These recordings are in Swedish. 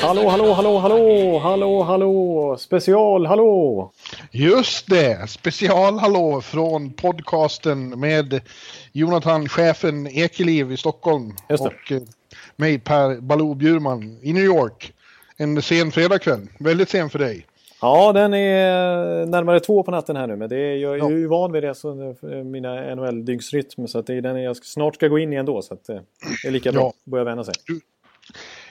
Hallå, hallå, hallå, hallå, hallå, hallå, special, hallå! Just det, special hallå från podcasten med Jonathan, chefen Ekeliv i Stockholm och eh, mig Per Baloo Bjurman i New York. En sen fredagkväll, väldigt sen för dig. Ja, den är närmare två på natten här nu, men det är, jag är Ja. ju van vid det, så mina NHL-dygnsrytm, så att det är den jag snart ska gå in i ändå, så att eh, det är lika bra Ja. att börja vänja sig.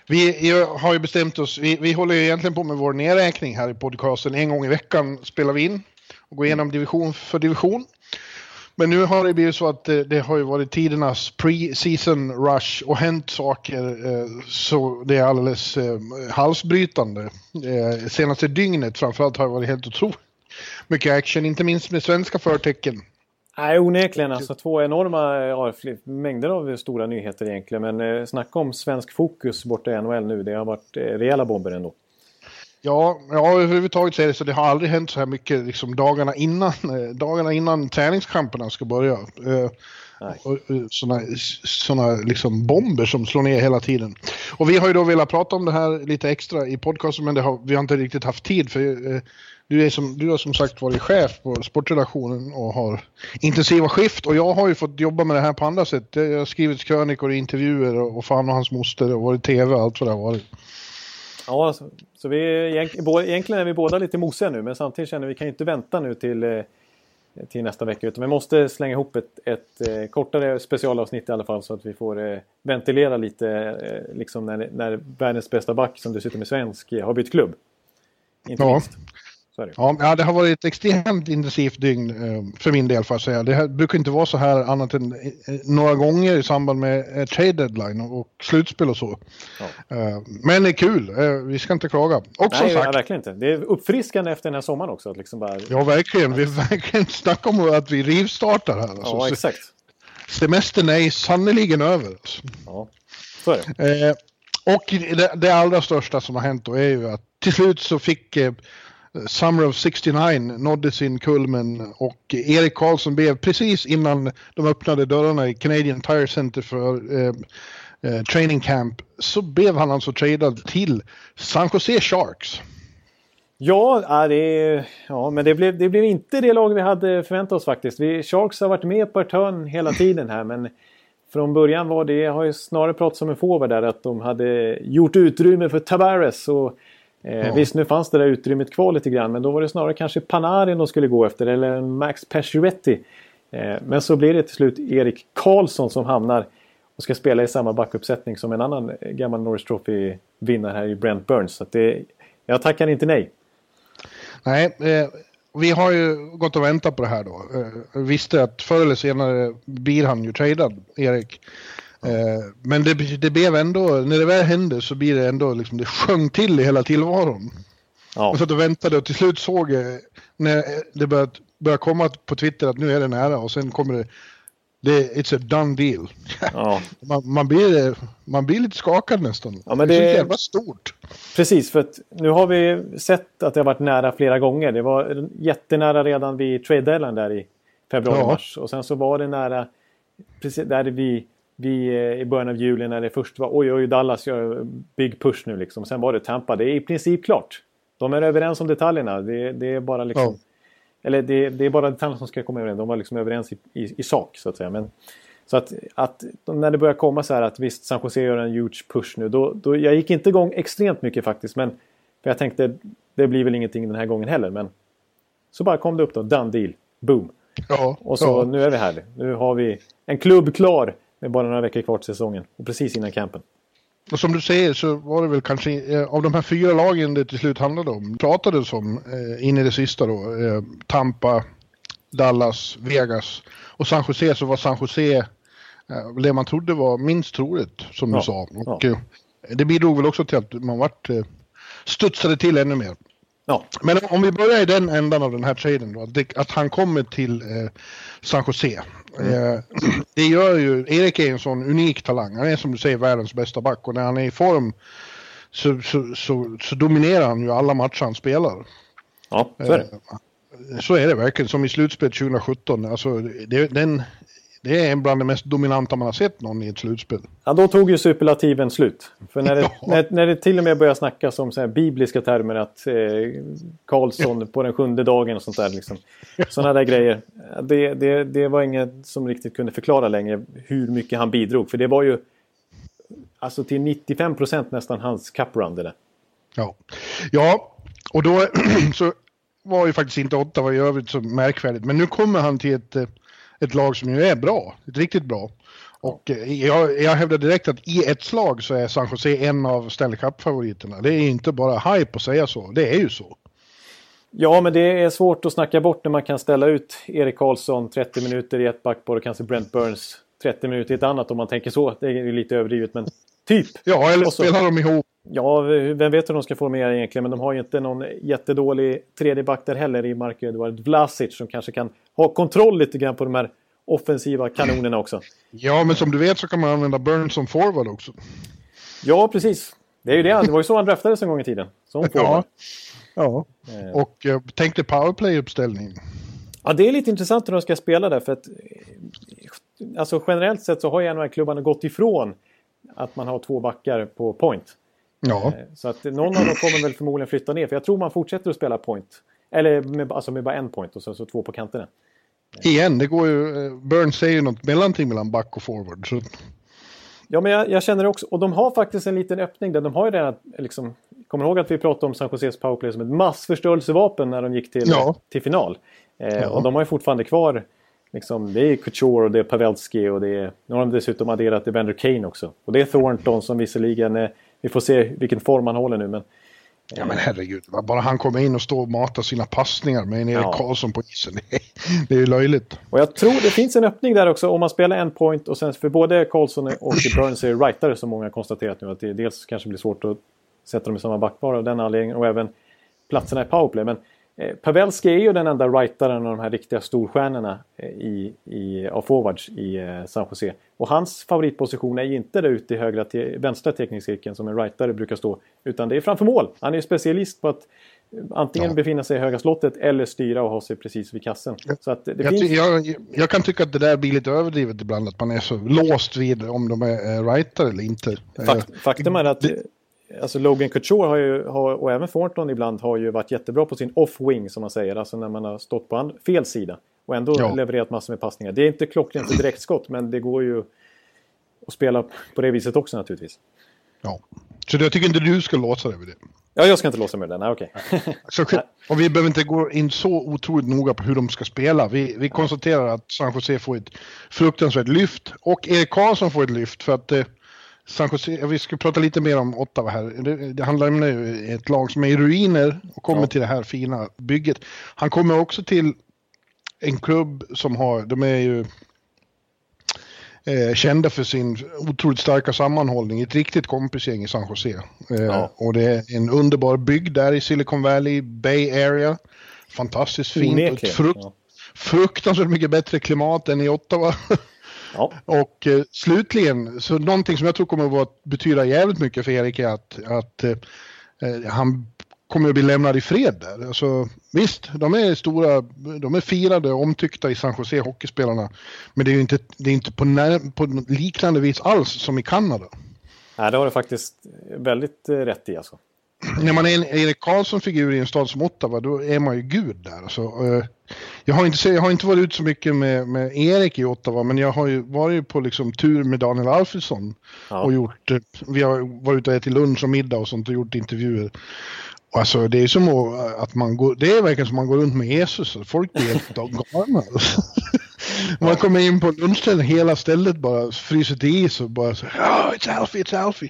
Vi har ju bestämt oss, vi, vi håller ju egentligen på med vår nedräkning här i podcasten. En gång i veckan spelar vi in och går igenom division för division. Men nu har det blivit så att det, det har ju varit tidernas pre-season rush och hänt saker eh, så det är alldeles eh, halsbrytande. Eh, senaste dygnet framförallt har det varit helt otroligt mycket action, inte minst med svenska förtecken. Nej, onekligen. Alltså två enorma eh, ja, mängder av stora nyheter egentligen. Men eh, snacka om svensk fokus borta i NHL nu. Det har varit eh, rejäla bomber ändå. Ja, ja överhuvudtaget är det så. Det har aldrig hänt så här mycket liksom, dagarna, innan, eh, dagarna innan träningskamperna ska börja. Eh, eh, såna, såna liksom bomber som slår ner hela tiden. Och vi har ju då velat prata om det här lite extra i podcasten men har, vi har inte riktigt haft tid för eh, du, är som, du har som sagt varit chef på sportredaktionen och har intensiva skift och jag har ju fått jobba med det här på andra sätt. Jag har skrivit krönikor och intervjuer och, och fan och hans moster och varit tv och allt vad det har varit. Ja, så, så vi, är egentligen är vi båda lite mosiga nu. Men samtidigt känner vi att vi kan inte vänta nu till, eh, till nästa vecka. Utan vi måste slänga ihop ett, ett eh, kortare specialavsnitt i alla fall. Så att vi får eh, ventilera lite liksom när, när världens bästa back som dessutom är svensk har bytt klubb. Inte Ja. minst. Det. Ja, ja, det har varit ett extremt intensivt dygn eh, för min del får jag säga. Det här brukar inte vara så här annat än eh, några gånger i samband med eh, trade deadline och slutspel och så. Ja. Men det är kul, vi ska inte klaga. Och som Nej, ja, sagt, verkligen inte. Det är uppfriskande efter den här sommaren också. Att liksom bara... ja verkligen, vi verkligen snackar om att vi rivstartar här. Alltså. ja, exakt. Semestern är sannerligen över. Alltså. Ja, så är det. Eh, och det, det allra största som har hänt då är ju att till slut så fick eh, Summer of 69 nådde sin kulmen och Erik Karlsson blev precis innan de öppnade dörrarna i Canadian Tire Center för eh, eh, training camp så blev han alltså tradad till San Jose Sharks. Ja, det, ja men det blev, det blev inte det lag vi hade förväntat oss faktiskt. Vi, Sharks har varit med på ett hörn hela tiden här men från början var det, har ju snarare pratat som en forward där, att de hade gjort utrymme för Tavares. Och, eh, Ja. Visst, nu fanns det där utrymmet kvar lite grann men då var det snarare kanske Panarin de skulle gå efter eller Max Pacioretty. Eh, men så blir det till slut Erik Karlsson som hamnar och ska spela i samma backuppsättning som en annan eh, gammal Norris Trophy-vinnare här i Brent Burns. Så det, jag tackar inte nej. Nej, eh, vi har ju gått och väntat på det här då. Eh, visste att förr eller senare blir han ju tradad, Erik. Eh, men det, det blev ändå, när det väl hände så blir det ändå liksom, det sjöng till i hela tillvaron. Ja. Jag satt och väntade och till slut såg jag när det började, började komma på Twitter att nu är det nära och sen kommer det, det it's a done deal. Ja, Man, man, blir, man blir lite skakad nästan. Ja, men det är så jävla stort. precis. För att nu har vi sett att det har varit nära flera gånger. Det var jättenära redan vid trade deadline där i februari-mars. Och sen så var det nära precis där vi, vi eh, i början av juli när det först var oj, oj, Dallas gör big push nu liksom. Sen var det Tampa. Det är i princip klart. De är överens om detaljerna. Det, det är bara liksom... Ja. Eller det, det är bara detaljerna som ska komma överens. De var liksom överens i, i, i sak så att säga. Men, så att, att när det börjar komma så här att visst San Jose gör en huge push nu. Då, då, jag gick inte igång extremt mycket faktiskt. Men för jag tänkte det blir väl ingenting den här gången heller. Men så bara kom det upp då. Done deal. Boom. Ja, Och så ja. nu är vi här. Nu har vi en klubb klar med bara några veckor kvar till säsongen. Och precis innan campen. Och som du säger så var det väl kanske eh, av de här fyra lagen det till slut handlade om. Pratades om eh, in i det sista då. Eh, Tampa, Dallas, Vegas och San Jose så var San Jose eh, det man trodde var minst troligt, som Ja, du sa. Och ja. eh, det bidrog väl också till att man vart eh, studsade till ännu mer. Ja, Men om vi börjar i den ändan av den här traden då, att, det, att han kommer till eh, San Jose. Eh, det gör ju, Erik är en sån unik talang, han är som du säger världens bästa back och när han är i form så, så, så, så dominerar han ju alla matcher han spelar. ja så är det. Eh, Så är det verkligen, som i slutspelet 2017. Alltså, det, den, det är bland det mest dominanta man har sett någon i ett slutspel. Ja, då tog ju superlativen slut. För när det, Ja. när, när det till och med börjar snackas om så här bibliska termer att eh, Karlsson på den sjunde dagen och sånt där. Liksom. Sådana där grejer. Det, det, det var inget som riktigt kunde förklara längre hur mycket han bidrog. För det var ju alltså till 95 procent nästan hans cuprun det där. Ja, ja och då så var ju faktiskt inte Ottawa i övrigt så märkvärdigt. Men nu kommer han till ett, eh, ett lag som ju är bra, riktigt bra. Och eh, jag, jag hävdar direkt att i ett slag så är San Jose en av Stanley Cup-favoriterna. Det är inte bara hype att säga så, det är ju så. Ja, men det är svårt att snacka bort när man kan ställa ut Erik Karlsson 30 minuter i ett backpar och kanske Brent Burns 30 minuter i ett annat om man tänker så. Det är ju lite överdrivet, men typ. Ja, eller spelar de ihop? Ja, vem vet hur de ska få mer egentligen, men de har ju inte någon jättedålig tredje back där heller i Marko Edvard Vlasic som kanske kan ha kontroll lite grann på de här offensiva kanonerna också. Ja, men som du vet så kan man använda Burns som forward också. Ja, precis. Det är ju det. Det var ju så han draftades en gång i tiden. Som forward. ja. Eh, Och eh, tänk dig powerplay-uppställning. Ja, det är lite intressant hur de ska spela där. För att, alltså generellt sett så har ju NHL-klubbarna gått ifrån att man har två backar på point. Ja. Eh, Så att någon av dem kommer väl förmodligen flytta ner. För jag tror man fortsätter att spela point. Eller med, alltså med bara en point och så, så två på kanterna. Igen, det går ju... eh, Burns säger ju något mellanting mellan back och forward. Så, Ja, men jag, jag känner också, och de har faktiskt en liten öppning där. De har ju redan, liksom, kommer ihåg att vi pratade om San Joses powerplay som ett massförstörelsevapen när de gick till, Ja. till final? Eh, Ja. Och de har ju fortfarande kvar, liksom, det är Couture och det är Pavelski och det är, nu har de dessutom adderat Evander Kane också. Och det är Thornton som visserligen, eh, vi får se vilken form han håller nu, men ja men herregud, bara han kommer in och står och matar sina passningar med en Erik Ja. Karlsson på isen. Det är, ju löjligt. Och jag tror det finns en öppning där också om man spelar en point och sen för både Karlsson och Burns är rightare som många har konstaterat nu att det dels kanske blir svårt att sätta dem i samma backpar av den anledningen och även platserna i powerplay. Men Pavelski är ju den enda rightaren av de här riktiga storstjärnorna eh, i, i, av forwards i eh, San Jose. Och hans favoritposition är ju inte där ute i högra te, vänstra teckningscirkeln som en rightare brukar stå. Utan det är framför mål. Han är ju specialist på att eh, antingen Ja. befinna sig i höga slottet eller styra och ha sig precis vid kassen. Så att det Jag, finns... jag, jag kan tycka att det där blir lite överdrivet ibland, att man är så låst vid om de är eh, rightare eller inte. Fakt, Eh, faktum är att det- alltså Logan Couture har ju, har, och även Thornton ibland har ju varit jättebra på sin off-wing som man säger. Alltså när man har stått på and- fel sida. Och ändå Ja. levererat massor med passningar. Det är inte klockrent för direktskott men det går ju att spela på det viset också naturligtvis. Ja. Så jag tycker inte du ska låsa dig vid det. Ja, jag ska inte låsa mig med den. Nej, okej. Så, och vi behöver inte gå in så otroligt noga på hur de ska spela. Vi, vi konstaterar att San Jose får ett fruktansvärt lyft. Och Erik Karlsson får ett lyft för att eh, San Jose, vi ska prata lite mer om Ottawa här. Det, det handlar om nu ett lag som är i ruiner och kommer Ja. till det här fina bygget. Han kommer också till en klubb som har, de är ju eh, kända för sin otroligt starka sammanhållning. Ett riktigt kompisgäng i San Jose. Eh, Ja. Och det är en underbar bygd där i Silicon Valley, Bay Area. Fantastiskt fint och Onekligen. frukt, Ja. fruktansvärt mycket bättre klimat än i Ottawa. Ja. och eh, slutligen, så någonting som jag tror kommer att betyda jävligt mycket för Erik är att, att eh, eh, han kommer att bli lämnad i fred där. Alltså, visst, de är stora, de är firade och omtyckta i San Jose, hockeyspelarna. Men det är ju inte, det är inte på, när, på liknande vis alls som i Kanada. Nej, det har du faktiskt väldigt eh, rätt i alltså. När man är en Erik Karlsson-figur i en stad som Ottawa, då är man ju gud där. Alltså, eh, jag, har inte, jag har inte varit ut så mycket med, med Erik i Ottawa, men jag har ju varit på liksom tur med Daniel Alfredsson. Ja. Och gjort, eh, vi har varit ute och ätit lunch och middag och sånt och gjort intervjuer. Och alltså det är som att, man går, det är verkligen som att man går runt med Jesus. Folk blir helt galna. Man kommer in på lunchställen, hela stället bara fryser till is och bara så oh, it's Alfie, it's Alfie.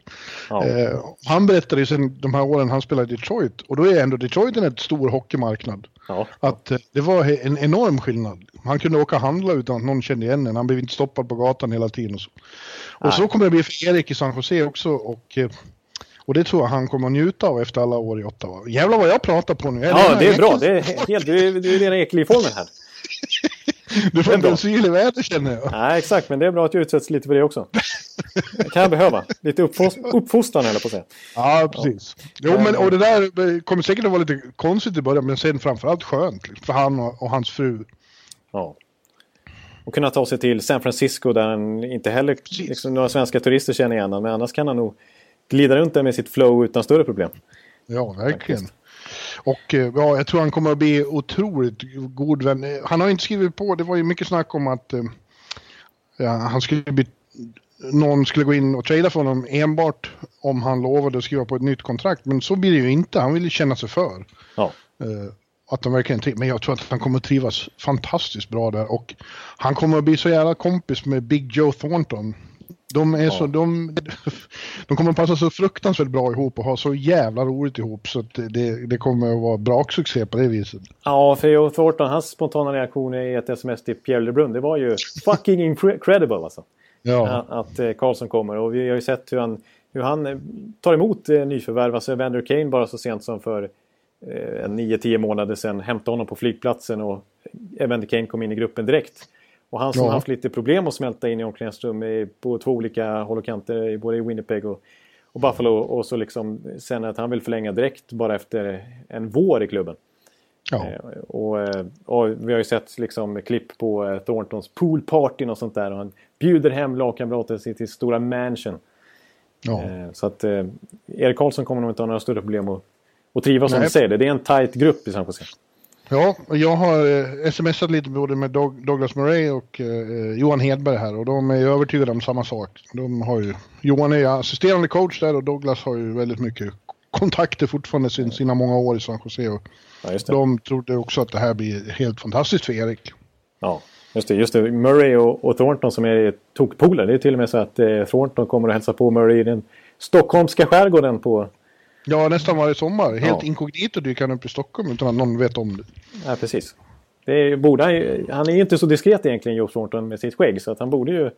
Ja. Eh, han berättade ju sen de här åren han spelade i Detroit och då är ändå Detroit en stor hockeymarknad. Ja. Att eh, det var en enorm skillnad. Han kunde åka och handla utan att någon kände igen en. Han blev inte stoppad på gatan hela tiden och så. Och Nej. så kommer det bli för Erik i San Jose också och eh, och det tror jag han kommer att njuta av efter alla år i Ottawa. Jävlar vad jag pratar på nu. Ja, det är bra. Det är helt, du, är, du är rena Ekeliv-formen här. Du får bensin i vädret känner jag. Nej, exakt. Men det är bra att du utsätts lite för det också. Det kan jag behöva. Lite uppfostran eller på att säga. Ja, precis. Jo, men och det där kommer säkert att vara lite konstigt i början, men sen framförallt skönt för han och, och hans fru. Ja. Och kunna ta sig till San Francisco där han inte heller liksom, några svenska turister känner igen honom. Men annars kan han nog glida runt där med sitt flow utan större problem. Ja, verkligen. Faktiskt. Och eh, ja, jag tror han kommer att bli otroligt god vän. Han har inte skrivit på, det var ju mycket snack om att eh, ja, han skulle bli, någon skulle gå in och trada för honom enbart om han lovade att skriva på ett nytt kontrakt. Men så blir det ju inte, han vill ju känna sig för. Ja. Uh, att de verkligen Men jag tror att han kommer att trivas fantastiskt bra där och han kommer att bli så jävla kompis med Big Joe Thornton. De, är ja. så, de, de kommer att passa så fruktansvärt bra ihop och ha så jävla roligt ihop så att det, det kommer att vara braksuccé på det viset. Ja, för Thornton, hans spontana reaktion i ett sms till Pierre Lebrun, det var ju fucking incredible alltså. Ja. Att, att eh, Karlsson kommer och vi har ju sett hur han, hur han eh, tar emot eh, nyförvärv. Alltså Evander Kane bara så sent som för eh, 9-10 månader sedan hämtade honom på flygplatsen och Evander Kane kom in i gruppen direkt. Och han som ja. haft lite problem att smälta in i omklädningsrum på två olika håll och kanter, både i Winnipeg och, och Buffalo. Och så liksom sen att han vill förlänga direkt bara efter en vår i klubben. Ja. Eh, och, eh, och, vi har ju sett liksom klipp på eh, Thorntons poolparty och sånt där. Och han bjuder hem lagkamrater till sitt stora mansion. Ja. Så att Erik Karlsson kommer nog inte ha några större problem att, att trivas som du säger. Det är en tight grupp i San Jose. Ja, jag har eh, smsat lite både med Douglas Murray och eh, Johan Hedberg här och de är övertygade om samma sak. De har ju, Johan är assisterande coach där och Douglas har ju väldigt mycket kontakter fortfarande sin, sina många år i San Jose. Och ja, de trodde också att det här blir helt fantastiskt för Erik. Ja, just det. Just det. Murray och, och Thornton som är tokpolare. Det är till och med så att eh, Thornton kommer att hälsa på Murray i den stockholmska skärgården på Ja, nästan varje sommar. Helt ja. inkognito dyker han upp i Stockholm utan att någon vet om det. Ja, precis. Det är, borde han, han är ju inte så diskret egentligen, Joe Thornton, med sitt skägg. Så att han borde ju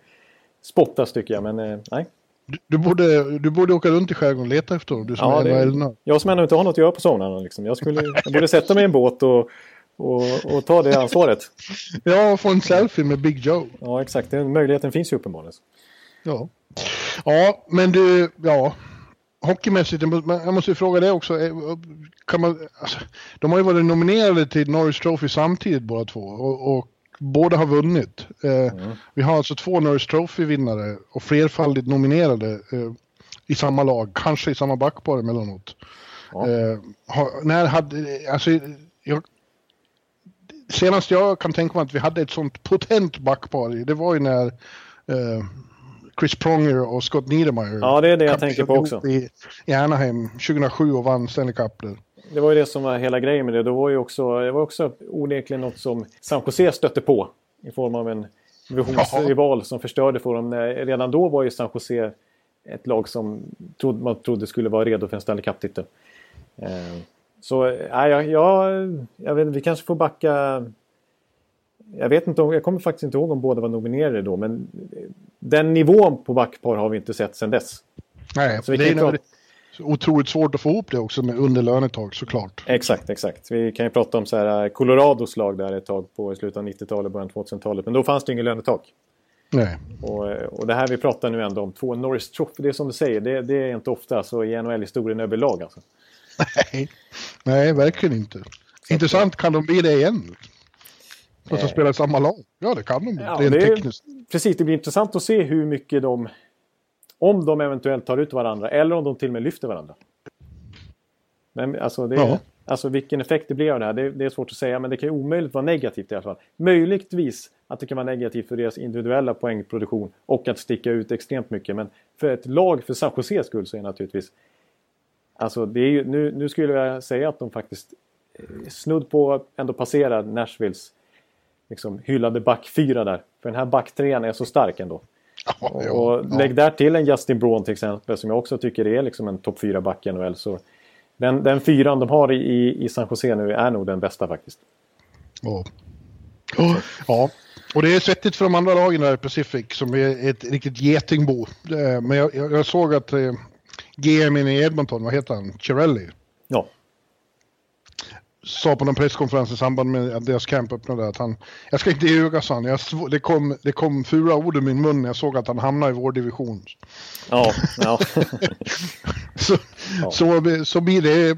spottas tycker jag, men eh, nej. Du, du, borde, du borde åka runt i skärgården och leta efter honom. Du som ja, är det, jag som ändå inte har något att göra på somrarna. Liksom. Jag, skulle, jag borde sätta mig i en båt och, och, och ta det ansvaret. Ja, och få en selfie med Big Joe. Ja, exakt. Den möjligheten finns ju uppenbarligen. Ja. Ja, men du, ja hockeymässigt, jag måste ju fråga det också. Eh, kan man, alltså, de har ju varit nominerade till Norris Trophy samtidigt båda två och, och båda har vunnit. Eh, mm. Vi har alltså två Norris Trophy-vinnare och flerfaldigt nominerade eh, i samma lag, kanske i samma backpar emellanåt. Ja. Eh, har, när hade, alltså, jag, senast jag kan tänka mig att vi hade ett sånt potent backpar, det var ju när eh, Chris Pronger och Scott Niedermayer. Ja, det är det jag tänker på också. I, I Anaheim 2007 och vann Stanley Cup där. Det var ju det som var hela grejen med det. Det var ju också, det var också onekligen något som San Jose stötte på. I form av en divisionsrival som förstörde för dem. Redan då var ju San Jose ett lag som man trodde skulle vara redo för en Stanley Cup-titel. Eh, så ja, jag, jag, jag vet, vi kanske får backa jag vet inte, jag kommer faktiskt inte ihåg om båda var nominerade då, men den nivån på backpar har vi inte sett sedan dess. Nej, så vi det är prata... otroligt svårt att få ihop det också med under lönetak såklart. Exakt, exakt. Vi kan ju prata om så här, eh, Colorados lag där ett tag på slutet av 90-talet, början av 2000-talet, men då fanns det inget lönetak. Nej. Och, eh, och det här vi pratar nu ändå om, två Norris Trophy, det är som du säger, det, det är inte ofta så i NHL-historien överlag alltså. Nej. Nej, verkligen inte. Intressant, kan de bli det igen? Och så spelar i samma lag. Ja, det kan de. Ja, det är, tekniskt. Precis, det blir intressant att se hur mycket de... Om de eventuellt tar ut varandra eller om de till och med lyfter varandra. Men alltså, det, ja. alltså vilken effekt det blir av det här, det, det, är svårt att säga. Men det kan ju omöjligt vara negativt i alla fall. Möjligtvis att det kan vara negativt för deras individuella poängproduktion och att sticka ut extremt mycket. Men för ett lag för San Joses skull så är det naturligtvis... Alltså, det är ju, nu, nu skulle jag säga att de faktiskt eh, snudd på ändå passerar Nashvilles liksom, hyllade backfyra där. För den här backtrean är så stark ändå. Ja, Och, ja, lägg där till en Justin Braun till exempel som jag också tycker är liksom en topp 4 back i NHL. Så den, den fyran de har i, i, San Jose nu är nog den bästa faktiskt. Ja. ja, och det är svettigt för de andra lagen där i Pacific som är ett riktigt getingbo. Eh, Men jag, jag jag såg att eh, GM i Edmonton, vad heter han, Cirelli, Ja, sa på någon presskonferens i samband med att deras camp öppnade att han, jag ska inte ljuga sa han, jag, det, kom, det kom fula ord ur min mun när jag såg att han hamnade i vår division. ja, ja. Så, Ja. så, så blir det,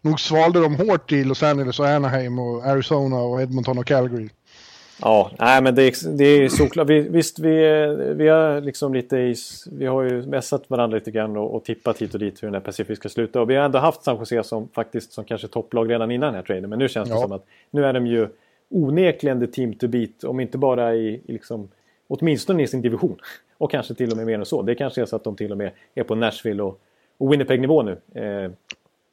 nog svalde de hårt i Los Angeles och Anaheim och Arizona och Edmonton och Calgary. Ja, nej men det är, det är såklart. Vi, visst, vi, vi har liksom lite i, Vi har ju mässat varandra lite grann och, och tippat hit och dit hur den här Pacific ska sluta. Och vi har ändå haft San Jose som faktiskt som kanske topplag redan innan den här traden. Men nu känns det Ja. som att nu är de ju onekligen the team to beat. Om inte bara i, i liksom, åtminstone i sin division. Och kanske till och med mer än så. Det kanske är så att de till och med är på Nashville och, och Winnipeg-nivå nu. Eh,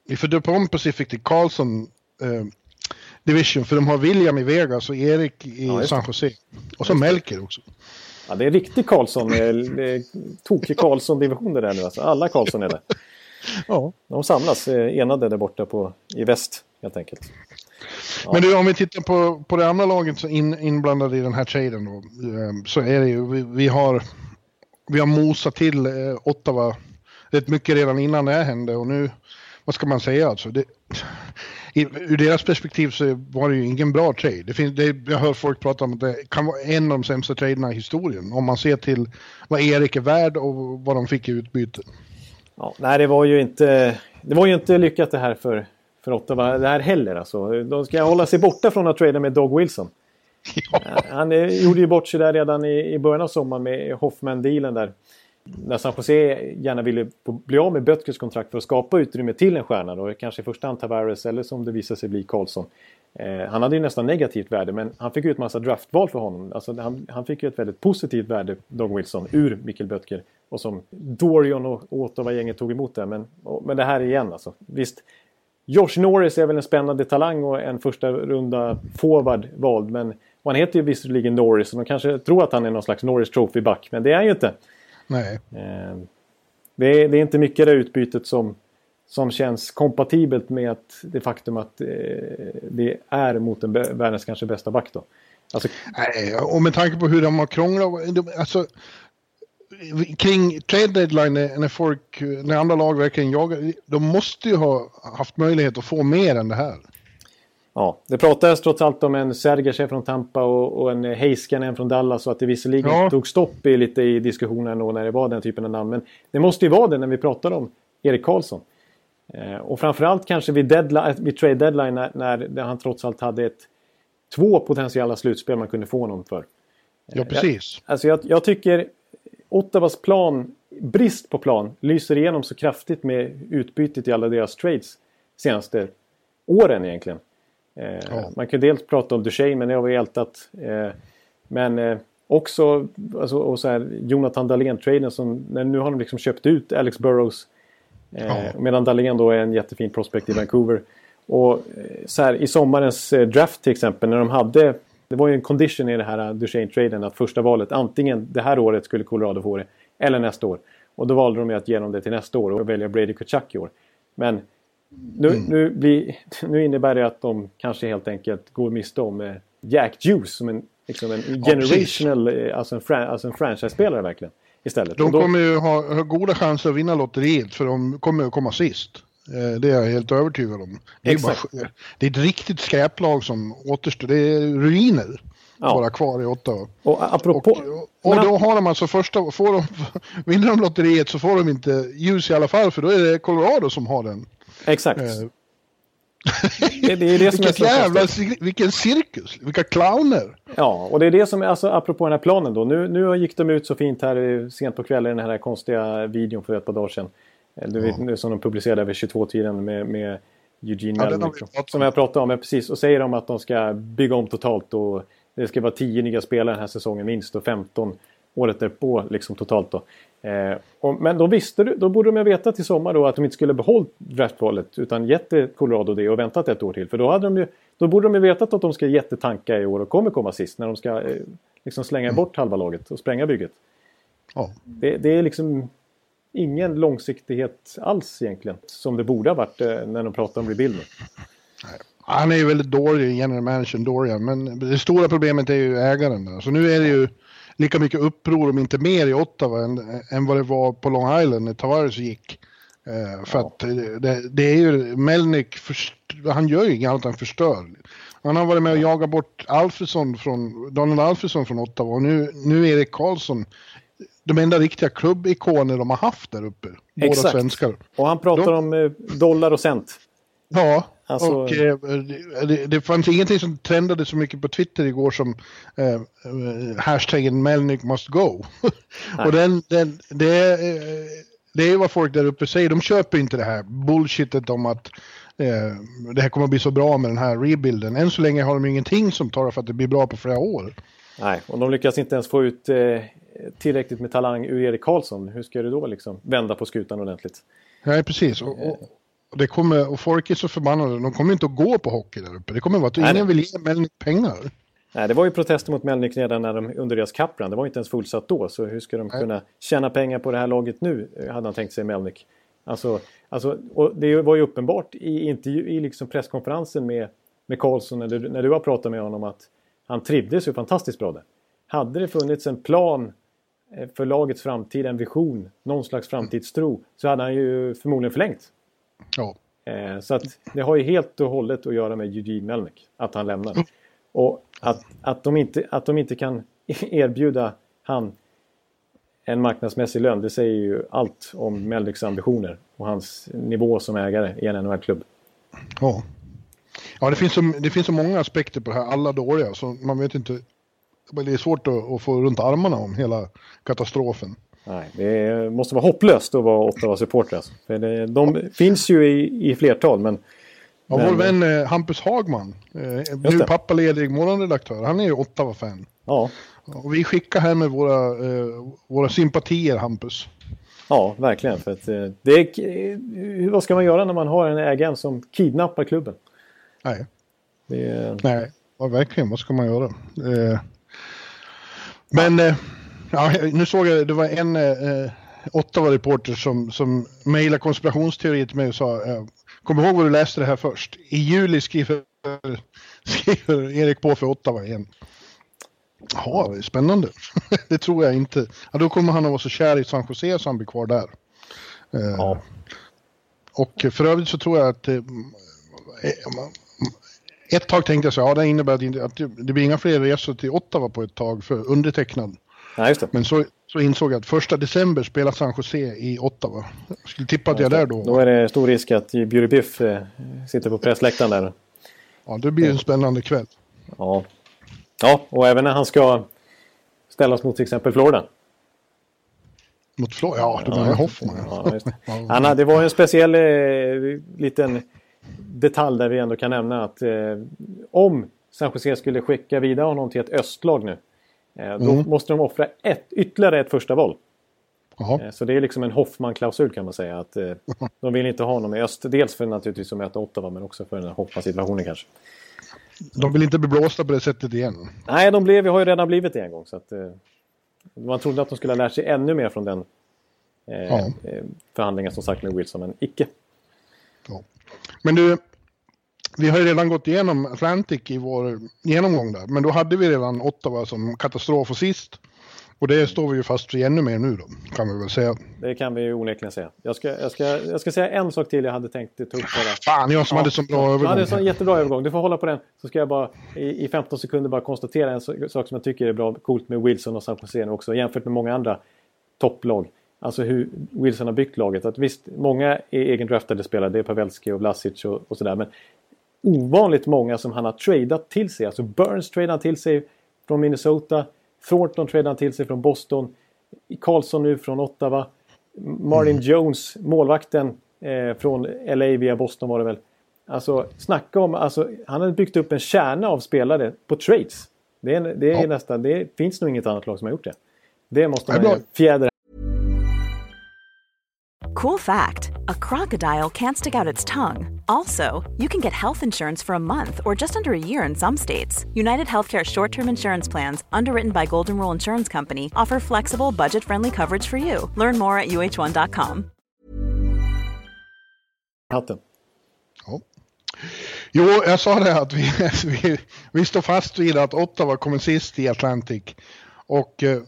Vi får döpa om Pacific till Carlson eh, Division för de har William i Vegas och Erik i Ja, San Jose. Och så Melker också. ja, det är riktig Karlsson. det Tokig Karlsson-division det där nu alltså. Alla Karlsson är där. Ja. De samlas eh, enade där borta på, i väst helt enkelt. Men du, om vi tittar på, på det andra laget så in, inblandade i den här traden då, eh, så är det ju, vi, vi har vi har mosat till eh, Ottawa rätt mycket redan innan det här hände och nu, vad ska man säga alltså? Det, i, ur deras perspektiv så var det ju ingen bra trade. Det finns, det, jag hör folk prata om att det kan vara en av de sämsta traderna i historien om man ser till vad Erik är värd och vad de fick i utbyte. Ja, nej, det var ju inte, det var ju inte lyckat det här för, för Ottawa det här heller. Alltså. De ska hålla sig borta från att trada med Dog Wilson. Han eh, gjorde ju bort sig där redan i, i början av sommaren med Hoffman-dealen där. När San Jose gärna ville bli av med Bötkers kontrakt för att skapa utrymme till en stjärna. Då, kanske i första hand Tavares eller som det visade sig bli Karlsson. Eh, han hade ju nästan negativt värde men han fick ju ett massa draftval för honom. Alltså, han, han fick ju ett väldigt positivt värde, Dog Wilson, ur Mikkel Böttger. Och som Dorion och Ottawa-gänget tog emot det. Men, och, men det här igen alltså. Visst, Josh Norris är väl en spännande talang och en första runda forward vald. Men och han heter ju visserligen Norris och de kanske tror att han är någon slags Norris Trophy-back. Men det är han ju inte. Nej. Eh, det, är, det är inte mycket det utbytet som, som känns kompatibelt med att det faktum att eh, det är mot en världens kanske bästa back då. Alltså, Nej, och med tanke på hur de har krånglat. de- Alltså, kring trade deadline när folk, när andra lag verkligen jagar. De måste ju ha haft möjlighet att få mer än det här. Ja, det pratades trots allt om en Sergachev från Tampa och, och en Heiskanen från Dallas. Så att det visserligen Ja. tog stopp i, lite i diskussionen då när det var den typen av namn. Men det måste ju vara det när vi pratar om Erik Karlsson. Eh, och framförallt kanske vid, deadline, vid trade deadline när, när han trots allt hade ett, två potentiella slutspel man kunde få honom för. Ja, precis. Alltså jag, jag tycker Ottawas plan, brist på plan, lyser igenom så kraftigt med utbytet i alla deras trades senaste åren egentligen. Eh, Ja. Man kan dels prata om Duchene, men det har vi ältat. Eh, men eh, också alltså, och så här, Jonathan Dahlén-traden som, nu har de liksom köpt ut Alex Burrows. Eh, Ja. Medan Dahlén då är en jättefin prospect i Vancouver. Och eh, så här, i sommarens eh, draft till exempel när de hade det var ju en condition i det här eh, Duchene-traden att första valet antingen det här året skulle Colorado få det eller nästa år. Och då valde de ju att ge dem det till nästa år och välja Brady Kachuk i år. Men nu, nu, blir, nu innebär det att de kanske helt enkelt går miste om eh, Jack Juice som en, liksom en generational, eh, alltså en, fran, alltså en franchise-spelare verkligen. Istället. De då- kommer ju ha, ha goda chanser att vinna lotteriet för de kommer att komma sist. Eh, Det är jag helt övertygad om. Det är, bara, det är ett riktigt skräplag som återstår. Det är ruiner Ja. bara kvar i Ottawa. och apropå... Och, och då har de alltså första, får de, vinner de lotteriet så får de inte ljus i alla fall för då är det Colorado som har den. Exakt. Eh, Det, det är det som är Vilket så jävla, vilken cirkus, vilka clowner. Ja, och det är det som är, alltså apropå den här planen då. Nu, nu gick de ut så fint här sent på kvällen, den här konstiga videon för ett par dagar sedan. Eh, Du vet, nu som de publicerade över 22-tiden med, med Eugene Ja, Melnick. vi pratat om. Som jag pratade om, ja, precis. Och säger de att de ska bygga om totalt och det ska vara 10 nya spelare den här säsongen minst och 15 året därpå liksom totalt då. Eh, och, men då, visste du, då borde de ha vetat till sommar då att de inte skulle behållit draftvalet utan gett Colorado det och väntat ett år till. För då, hade de ju, då borde de ju vetat att de ska jättetanka i år och kommer komma sist när de ska eh, liksom slänga mm. bort halva laget och spränga bygget. Ja. Det, det, är liksom ingen långsiktighet alls egentligen som det borde ha varit eh, när de pratar om rebuild nu. Han är ju väldigt dålig, general manager Dorian, men det stora problemet är ju ägaren där. Så nu är det ju lika mycket uppror, om inte mer, i Ottawa än, än vad det var på Long Island när Tavares gick. Uh, för ja. att det, det, är ju, Melnick, han gör ju inget annat än förstör. Han har varit med och jagat bort Alfredsson från, Daniel Alfredsson från Ottawa och nu, nu Erik Karlsson. De enda riktiga klubbikoner de har haft där uppe. Båda Exakt. svenskar. Och han pratar de, om eh, dollar och cent. Ja, Alltså... Och eh, det, det, fanns ingenting som trendade så mycket på Twitter igår som eh, eh hashtaggen Melnick must go. och den, den, det, eh, det är vad folk där uppe säger. De köper inte det här bullshitet om att eh, det här kommer att bli så bra med den här rebuilden. Än så länge har de ingenting som talar för att det blir bra på flera år. Nej, och de lyckas inte ens få ut eh, tillräckligt med talang ur Erik Karlsson. Hur ska du då liksom vända på skutan ordentligt? Nej, precis. Och, och, det kommer, och folk är så förbannade, de kommer inte att gå på hockey där uppe. Det kommer att vara att Nej, ingen vill ge Melnick pengar. Nej, det var ju protester mot Melnick redan när de, under deras kapprun. Det var inte ens fullsatt då. Så hur ska de Nej. kunna tjäna pengar på det här laget nu? Hade han tänkt sig Melnick. Alltså, alltså, och det var ju uppenbart i, intervju, i liksom presskonferensen med, med Karlsson när du, när du har pratat med honom att han trivdes ju fantastiskt bra där. Hade det funnits en plan eh, för lagets framtid, en vision, någon slags framtidstro så hade han ju förmodligen förlängt. Ja. Eh, så att det har ju helt och hållet att göra med Eugene Melnick, att han lämnar. Och att, att, de inte, att de inte kan erbjuda han en marknadsmässig lön, det säger ju allt om Melnicks ambitioner och hans nivå som ägare i en NHL-klubb. Ja. Ja, det finns, så, det finns så många aspekter på det här, alla dåliga, så man vet inte. Det är svårt att, att få runt armarna om hela katastrofen. Nej, det måste vara hopplöst att vara Ottawa-supporter. Alltså. För det, de finns ju i, i flertal, men... Ja, men... vår vän eh, Hampus Hagman, eh, nu pappaledig morgonredaktör, han är ju Ottawa-fan. Ja. Och vi skickar här med våra, eh, våra sympatier, Hampus. Ja, verkligen. För att, eh, det är, vad ska man göra när man har en ägare som kidnappar klubben? Nej. Det... Nej, ja, verkligen. Vad ska man göra? Eh... Men... Ja. Ja, nu såg jag, det var en eh, Ottawa-reporter som, som mejlade konspirationsteorier till mig och sa, eh, kom ihåg vad du läste det här först. I juli skriver, skriver Erik på för Ottawa igen. Jaha, spännande. det tror jag inte. Ja, då kommer han att vara så kär i San Jose så han blir kvar där. Eh, ja. Och för övrigt så tror jag att eh, ett tag tänkte jag så ja det innebär att det blir inga fler resor till Ottawa på ett tag för undertecknad. Ja. Men så, så insåg jag att första december spelar San Jose i Ottawa. Jag skulle tippa att jag är där då. Då är det stor risk att Bjury Biff eh, sitter på pressläktaren där. Ja, det blir en spännande kväll. Ja. ja, och även när han ska ställas mot till exempel Florida. Mot Florida? Ja, det var ja. Hoffman. Ja. Anna, det var en speciell eh, liten detalj där vi ändå kan nämna att eh, om San Jose skulle skicka vidare honom till ett östlag nu då mm. måste de offra ett, ytterligare ett första val. Aha. Eh, så det är liksom en Hoffman-klausul kan man säga. Att, eh, de vill inte ha honom i öst. Dels för naturligtvis att möta Ottawa men också för den här Hoffman-situationen kanske. De vill inte bli blåsta på det sättet igen? Nej, de blev, har ju redan blivit det en gång. Så att, man trodde att de skulle ha lärt sig ännu mer från den eh, ja. förhandlingen som sagt med Wilson, men icke. Ja. Men du, vi har ju redan gått igenom Atlantic i vår genomgång där, men då hade vi redan Ottawa som katastrof och sist. Och det står vi ju fast vid ännu mer nu då, kan vi väl säga. Det kan vi ju onekligen säga. Jag ska, jag ska, jag ska säga en sak till jag hade tänkt ta upp. Bara. Fan, jag som ja. hade så bra övergång. Du hade en sån jättebra övergång. Du får hålla på den. Så ska jag bara i, i 15 sekunder bara konstatera en sak som jag tycker är bra, coolt med Wilson och San Jose också, jämfört med många andra topplag. Alltså hur Wilson har byggt laget. Att visst, många är egendraftade spelare. Det är Pavelski och Vlasic och, och sådär. Men ovanligt många som han har tradat till sig. Alltså Burns tradade till sig från Minnesota. Thornton tradade till sig från Boston. Karlsson nu från Ottawa. Martin mm. Jones, målvakten eh, från LA via Boston var det väl. Alltså snacka om, alltså, han har byggt upp en kärna av spelare på trades. Det, är, det, är ja. nästan, det finns nog inget annat lag som har gjort det. Det måste man fjädra. Cool fact a crocodile can't stick out its tongue. Also, you can get health insurance for a month or just under a year in some states. United Healthcare short term insurance plans, underwritten by Golden Rule Insurance Company, offer flexible, budget friendly coverage for you. Learn more at uh1.com. Hatten. Ja. Jo, jag sa det att vi, vi, vi står fast vid att Ottawa kommer sist i Atlantic. Och eh,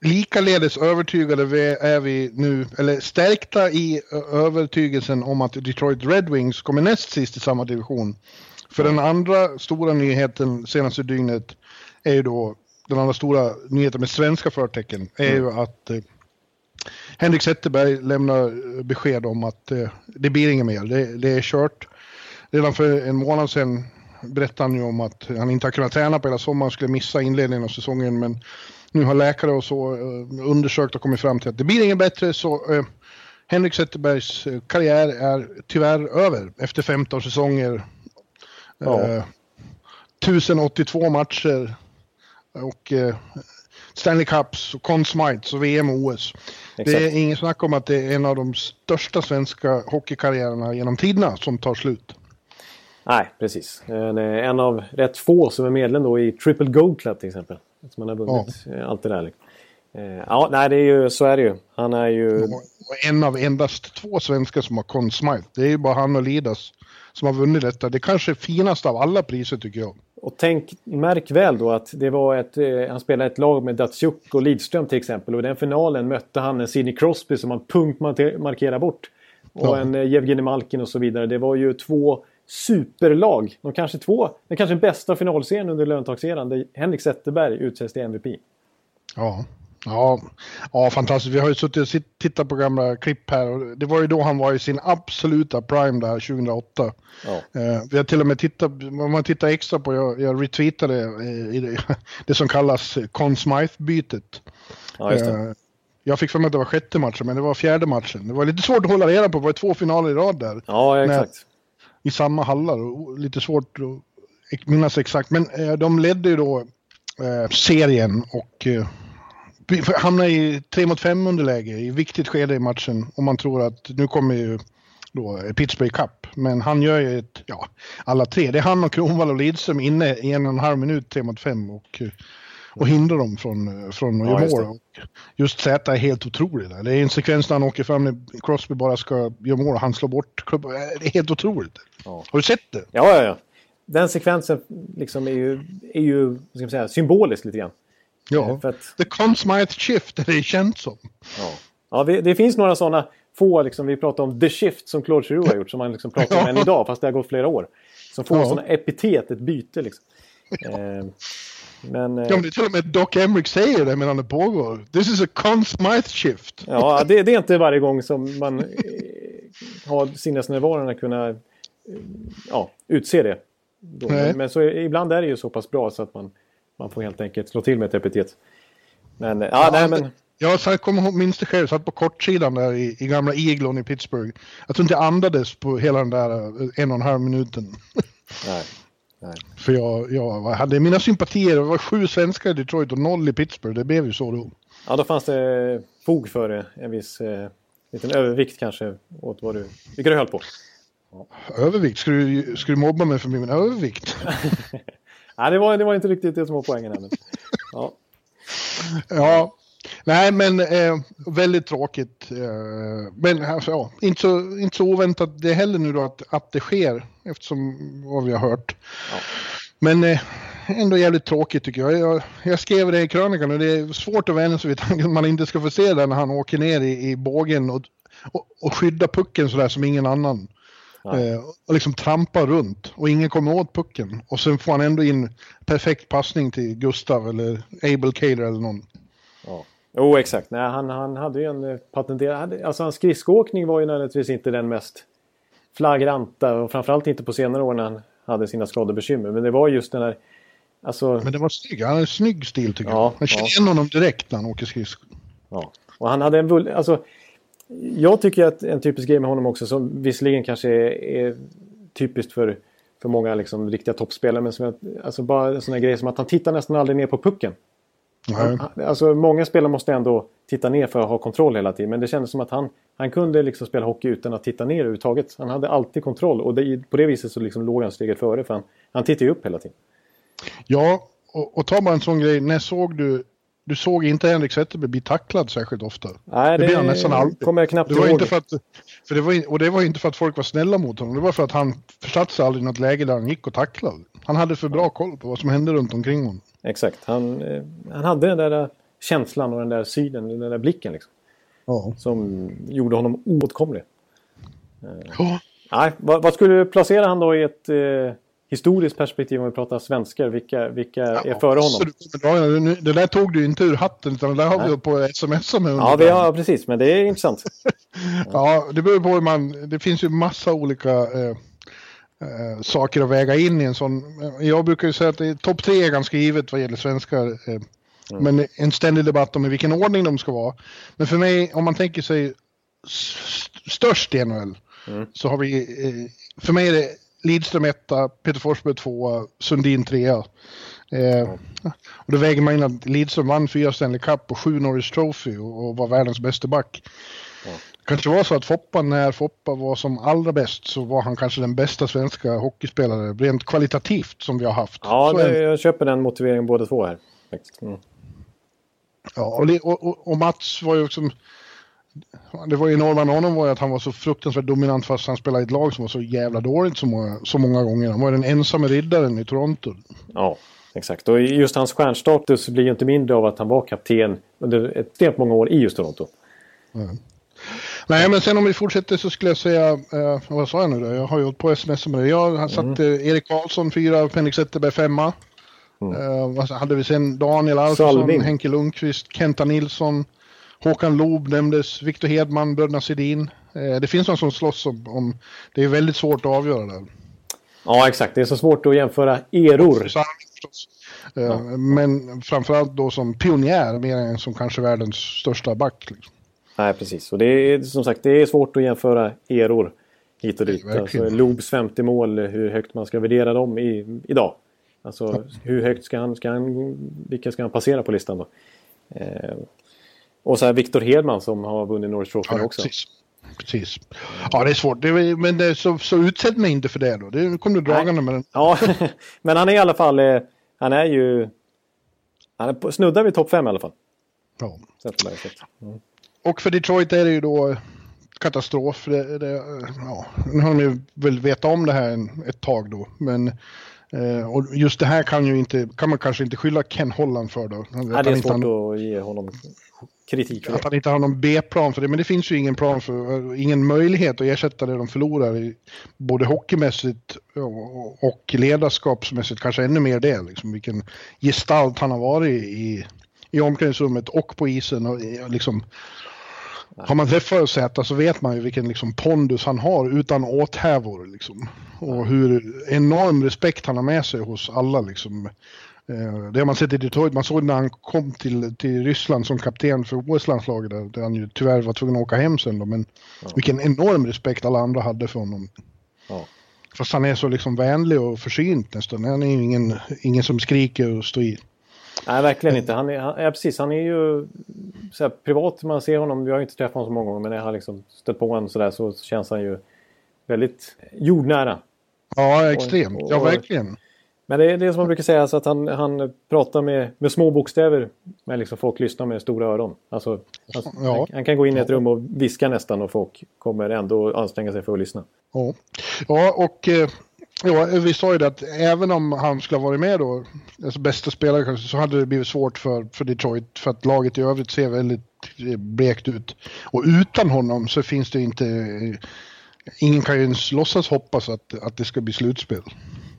likaledes övertygade är vi nu, eller stärkta i övertygelsen om att Detroit Red Wings kommer näst sist i samma division. För den andra stora nyheten senaste dygnet är ju då, den andra stora nyheten med svenska förtecken, är ju mm. att eh, Henrik Zetterberg lämnar besked om att eh, det blir inget mer, det, det är kört. Redan för en månad sedan berättade han ju om att han inte har kunnat träna på hela sommaren, skulle missa inledningen av säsongen, men nu har läkare och så eh, undersökt och kommit fram till att det blir inget bättre så eh, Henrik Zetterbergs eh, karriär är tyvärr över efter 15 säsonger. Ja. Eh, 1082 matcher och eh, Stanley Cups, och Conn Smites och VM och OS. Exakt. Det är inget snack om att det är en av de största svenska hockeykarriärerna genom tiderna som tar slut. Nej, precis. En av rätt få som är medlem då i Triple Gold Club till exempel. Som han har vunnit ja. Eh, allt det där. Liksom. Eh, ja, nej, det är ju, så är det ju. Han är ju... Och en av endast två svenskar som har Conn Smythe. Det är ju bara han och Lidas som har vunnit detta. Det kanske är finast av alla priser tycker jag. Och tänk, märk väl då att det var ett, eh, han spelade ett lag med Datsjuk och Lidström till exempel. Och i den finalen mötte han en Sidney Crosby som han punktmarkerade bort. Och ja. en eh, Jevgenij Malkin och så vidare. Det var ju två superlag. De kanske två, den kanske bästa finalserien under löntagseran där Henrik Zetterberg utses till MVP. Ja. Ja, ja, fantastiskt. Vi har ju suttit och tittat på gamla klipp här det var ju då han var i sin absoluta prime där 2008. Ja. Eh, vi har till och med tittat, om man tittar extra på, jag, jag retweetade eh, i det, det som kallas Conn Smythe-bytet. Ja, eh, jag fick för mig att det var sjätte matchen, men det var fjärde matchen. Det var lite svårt att hålla reda på, det var två finaler i rad där. Ja, exakt i samma hallar. Och lite svårt att minnas exakt, men eh, de ledde ju då eh, serien och eh, hamnade i 3 mot 5 underläge i viktigt skede i matchen. Och man tror att nu kommer ju då eh, Pittsburgh Cup. Men han gör ju ett, ja, alla tre. Det är han och Kronwall och Lidström inne i en och en halv minut, 3 mot 5. Och, eh, och hindrar dem från, från att ja, göra mål. Just Z är helt otrolig. Där. Det är en sekvens där han åker fram när Crosby bara ska göra mål och han slår bort klubban. Det är helt otroligt. Ja. Har du sett det? Ja, ja, ja. Den sekvensen liksom är ju, är ju ska man säga, symbolisk lite grann. Ja, för att... The Conn Smythe Shift är det känt som. Ja, ja det, det finns några sådana få, liksom, vi pratar om The Shift som Claude Giroux har gjort, som man liksom pratar om än idag, fast det har gått flera år. Som får ja. sådana epitet, ett byte liksom. Eh, men, ja, men det är till och med Doc Emrick säger det medan det pågår. This is a Conn Smythe shift. Ja, det, det, är inte varje gång som man eh, har sinnesnärvaron att kunna eh, ja, utse det. Men, men, så, ibland är det ju så pass bra så att man, man får helt enkelt slå till med ett epitet. Men, ja, ja nej, men... Jag satt, kommer ihåg, minns det själv, satt på kortsidan där i, i gamla Eaglon i Pittsburgh. Jag tror inte jag andades på hela den där en och en halv minuten. Nej. Nej. För jag, jag hade mina sympatier, det var sju svenskar i Detroit och noll i Pittsburgh. Det blev ju så då. Ja, då fanns det fog för en viss eh, liten övervikt kanske åt vad du, vilka du höll på. Ja. Övervikt? Ska du, ska du mobba mig för min övervikt? Nej, det var, det var inte riktigt det som var poängen här. Men, ja. ja, Nej, men eh, väldigt tråkigt. Eh, men alltså, ja, inte, så, inte så oväntat det heller nu då att, att det sker eftersom vad vi har hört. Ja. Men eh, ändå jävligt tråkigt tycker jag. jag. jag. skrev det i krönikan och det är svårt att vänja sig vid tanken att man inte ska få se det när han åker ner i, i bågen och, och, och skydda pucken sådär som ingen annan. Eh, och liksom trampar runt och ingen kommer åt pucken. Och sen får han ändå in perfekt passning till Gustav eller Abel Kaler eller någon. Ja. Jo, oh, exakt. Nej, han, han hade ju en eh, patenterad... Alltså hans skridskoåkning var ju naturligtvis inte den mest flagranta och framförallt inte på senare år när han hade sina skadebekymmer. Men det var just den här... Alltså... Men det var snygg. Han hade en snygg stil tycker ja, jag. Man känner igen honom direkt när han åker skridskor. Ja, och han hade en... Alltså, jag tycker att en typisk grej med honom också som visserligen kanske är, är typiskt för, för många liksom, riktiga toppspelare men som jag, alltså bara en sån här grej som att han tittar nästan aldrig ner på pucken. Han, alltså, många spelare måste ändå titta ner för att ha kontroll hela tiden. Men det kändes som att han, han kunde liksom spela hockey utan att titta ner överhuvudtaget. Han hade alltid kontroll och det, på det viset så liksom låg han steget före för han, han tittade ju upp hela tiden. Ja, och, och ta bara en sån grej. När såg du du såg inte Henrik Zetterberg bli tacklad särskilt ofta. Nej, det, det blir han nästan alltid. kommer jag knappt det var ihåg. Inte för att, för det var, och det var inte för att folk var snälla mot honom. Det var för att han försatte sig aldrig i något läge där han gick och tacklade. Han hade för bra koll på vad som hände runt omkring honom. Exakt. Han, eh, han hade den där känslan och den där synen, den där blicken. Liksom, ja. Som gjorde honom oåtkomlig. Eh, ja. Nej, vad, vad, skulle du placera han då i ett eh, historiskt perspektiv om vi pratar svenskar? Vilka, vilka ja, är före honom? Det där tog du inte ur hatten utan det där har Nej. vi på sms med. Ja, vi har, precis. Men det är intressant. ja, det beror på hur man... Det finns ju massa olika... Eh, eh, saker att väga in i en sån. Jag brukar ju säga att topp tre är ganska givet vad gäller svenskar. Eh, Mm. Men en ständig debatt om i vilken ordning de ska vara. Men för mig, om man tänker sig störst i NHL, mm. så har vi, eh, för mig är det Lidström 1, Peter Forsberg 2, Sundin 3. Eh. Och då väger man in att Lidström vann fyra Stanley Cup och sju Norris Trophy och, och var världens bästa back. Mm. Kanske var så att Foppa, när Foppa var som allra bäst så var han kanske den bästa svenska hockeyspelare rent kvalitativt som vi har haft. Ja, det, jag köper den motiveringen båda två här. Mm. Ja, och, och, och, Mats var ju också... Det var enorma med honom var ju att han var så fruktansvärt dominant fast han spelade i ett lag som var så jävla dåligt så många, så många gånger. Han var den ensamma riddaren i Toronto. Ja, exakt. Och just hans stjärnstatus blir ju inte mindre av att han var kapten under extremt många år i just Toronto. Mm. Nej, men sen om vi fortsätter så skulle jag säga, eh, vad sa jag nu då? Jag har ju hållit på sms med det. Jag satte mm. Erik Karlsson fyra, Fenrik Zetterberg femma. Mm. Vad hade vi sen? Daniel Alfredsson, Henke Lundqvist, Kenta Nilsson, Håkan Loob nämndes, Viktor Hedman, bröderna Sedin. Uh, det finns någon som slåss om, om, Det är väldigt svårt att avgöra där. Ja, exakt. Det är så svårt att jämföra eror. Uh, ja. Men framförallt då som pionjär mer än som kanske världens största back. Liksom. Nej, precis. Och det är som sagt det är svårt att jämföra eror hit och dit. Alltså, Loobs 50 mål, hur högt man ska värdera dem i, idag. Alltså hur högt ska han, ska han, vilka ska han passera på listan då? Eh, och så här Viktor Hedman som har vunnit Norris Trophy ja, också. Precis. precis. Ja, det är svårt. Det är, men det, så, så utsätt mig inte för det då. Det kom du dragande med den. Ja, men han är i alla fall, eh, han är ju, han är snuddar vid topp 5 i alla fall. Ja. Mm. Och för Detroit är det ju då katastrof. Det, det, ja, nu har de ju väl vetat om det här ett tag då, men Eh, och just det här kan, ju inte, kan man kanske inte skylla Ken Holland för då. Nej, det är svårt han, att ge honom kritik för Att han inte har någon B-plan för det. Men det finns ju ingen plan för, ingen möjlighet att ersätta det de förlorar. I, både hockeymässigt och, och ledarskapsmässigt. Kanske ännu mer det. Liksom, vilken gestalt han har varit i, i omklädningsrummet och på isen. Och, liksom, har man träffat Zäta så vet man ju vilken liksom pondus han har utan åthävor. Liksom. Och hur enorm respekt han har med sig hos alla. Liksom. Eh, det har man sett i Detroit. Man såg när han kom till, till Ryssland som kapten för OS-landslaget där, där han ju tyvärr var tvungen att åka hem sen då. Men ja. vilken enorm respekt alla andra hade för honom. Ja. Fast han är så liksom vänlig och försynt nästan. Han är ju ingen, ingen som skriker och står i. Nej, verkligen inte. Han är, han, ja, precis, han är ju så här, privat. Man ser honom. Vi har inte träffat honom så många gånger. Men när jag har liksom stött på honom så där så känns han ju väldigt jordnära. Ja, extremt. Och, och, ja, verkligen. Men det är det som man brukar säga, alltså att han, han pratar med, med små bokstäver. Men liksom folk lyssnar med stora öron. Alltså, alltså ja. han, han, kan gå in i ett rum och viska nästan och folk kommer ändå anstränga sig för att lyssna. Ja, ja och eh, Ja, vi sa ju det att även om han skulle ha varit med då, alltså bästa spelare kanske, så hade det blivit svårt för, för Detroit för att laget i övrigt ser väldigt blekt ut. Och utan honom så finns det inte, ingen kan ju ens låtsas hoppas att, att det ska bli slutspel.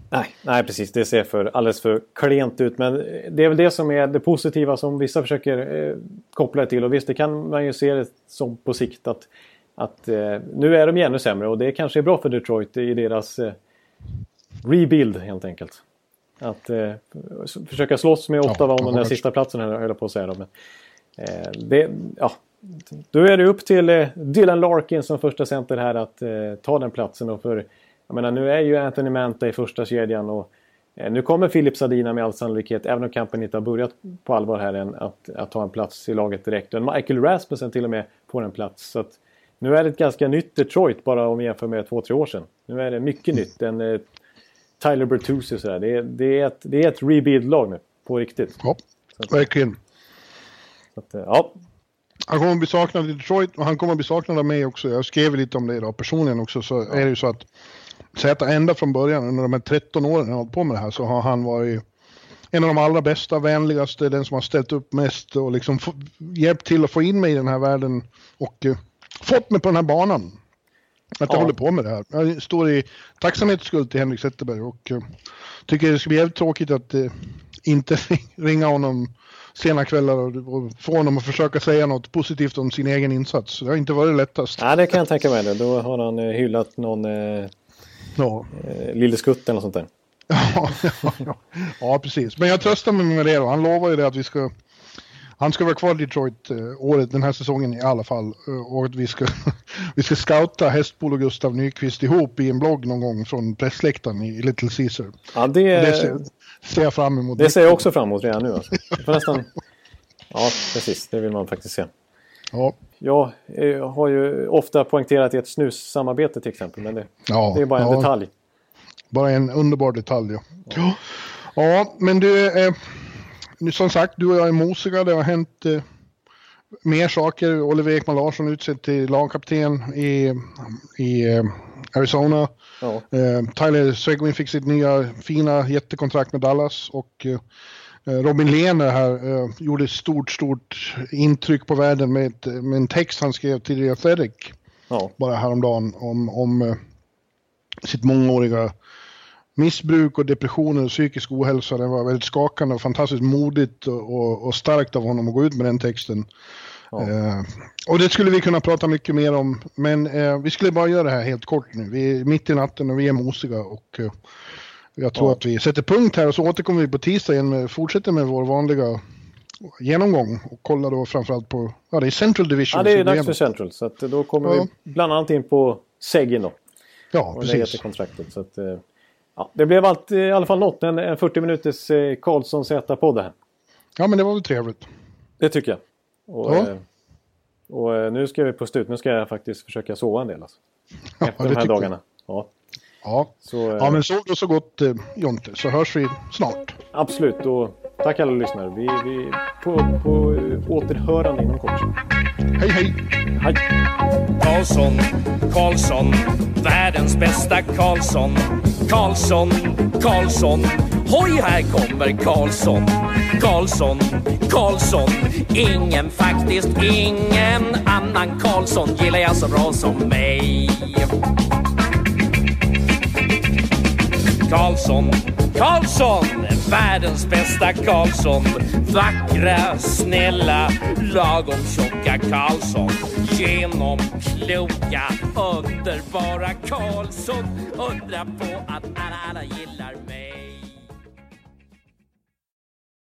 Nej, nej, precis. Det ser för, alldeles för klent ut. Men det är väl det som är det positiva som vissa försöker eh, koppla till. Och visst, det kan man ju se det som på sikt att, att eh, nu är de ju ännu sämre. Och det kanske är bra för Detroit i deras eh, rebuild helt enkelt. Att eh, försöka slåss med Ottawa ja, om den där sista platsen höll jag på att säga. Men, eh, det, ja, då är det upp till eh, Dylan Larkin som första center här att eh, ta den platsen. Och för, jag menar, nu är ju Anthony Manta i första kedjan och Eh, nu kommer Filip Sadina med all sannolikhet, även om kampen inte har börjat på allvar här än, att, att ta en plats i laget direkt. Och Michael Rasmussen till och med får en plats. Så att, nu är det ett ganska nytt Detroit bara om vi jämför med två, tre år sedan. Nu är det mycket nytt. En, eh, Tyler Bertuzzi och sådär. Det är, det, är ett, det är ett rebuild-lag nu, på riktigt. Ja, verkligen. Så att, eh, ja. Han kommer att bli saknad i Detroit och han kommer att bli saknad av mig också. Jag skrev lite om det idag personligen också. Så ja. är det ju så att Zäta ända från början under de här 13 åren han har hållit på med det här så har han varit en av de allra bästa, vänligaste, den som har ställt upp mest och liksom hjälpt till att få in mig i den här världen och uh, fått mig på den här banan. Att jag ja. håller på med det här. Jag står i tacksamhetsskuld till Henrik Zetterberg och uh, tycker det ska bli jävligt tråkigt att uh, inte ringa honom sena kvällar och, och få honom att försöka säga något positivt om sin egen insats. Det har inte varit lättast. Nej, det kan jag tänka mig. Det. Då har han hyllat någon eh, ja. eh, Lille Skutt eller något sånt där. ja, ja, ja, precis. Men jag tröstar mig med det då. Han lovar ju det att vi ska han ska vara kvar i Detroit eh, året, den här säsongen i alla fall. Eh, och att vi ska, vi ska scouta Hästbol och Gustav Nyqvist ihop i en blogg någon gång från pressläktaren i Little Caesar. Ja, det, det ser, ser, jag fram emot. Det ser jag också fram emot redan nu. Alltså. nästan... Ja, precis. Det vill man faktiskt se. Ja. Jag har ju ofta poängterat ett snussamarbete till exempel, men det, ja, det är bara en ja. detalj. Bara en underbar detalj, ja. Ja, ja men du, eh, som sagt, du och jag är mosiga. Det har hänt eh, mer saker. Oliver Ekman Larsson utsedd till lagkapten i, i eh, Arizona. Ja. Eh, Tyler Swegwin fick sitt nya fina jättekontrakt med Dallas och eh, Robin Lehner här eh, gjorde stort, stort intryck på världen med, ett, med en text han skrev till The Athletic ja. bara häromdagen om, om eh, sitt mångåriga missbruk och depressioner och psykisk ohälsa. Det var väldigt skakande och fantastiskt modigt och, och, och starkt av honom att gå ut med den texten. Ja. Eh, och det skulle vi kunna prata mycket mer om, men eh, vi skulle bara göra det här helt kort nu. Vi är mitt i natten och vi är mosiga och eh, jag tror ja. att vi sätter punkt här och så återkommer vi på tisdag igen med, fortsätter med vår vanliga genomgång och kollar då framförallt på, ja det är Central Division. Ja det är dags för Central så att då kommer ja. vi bland annat in på Segin då. Ja, och precis. kontraktet. Så att, eh, Ja, det blev allt, i alla fall något. En, en 40 minuters eh, Karlsson Z-podd här. Ja, men det var väl trevligt. Det tycker jag. Och, ja. eh, och eh, nu ska vi pusta ut. Nu ska jag faktiskt försöka sova en del. Alltså. Efter ja, de här dagarna. Ja. Ja. Så, eh, ja, men sov då så gott eh, Jonte, så hörs vi snart. Absolut, och tack alla lyssnare. Vi, vi på, på återhörande inom kort. Hej, hej! Hej! Karlsson, Karlsson, världens bästa Karlsson. Karlsson, Karlsson, hoj här kommer Karlsson. Karlsson, Karlsson, ingen faktiskt ingen annan Karlsson gillar jag så bra som mig. Karlsson, Karlsson, världens bästa Karlsson. Vackra, snälla, lagom tjocka Karlsson. Genomkloka, underbara Karlsson. Undra på att alla, alla gillar mig.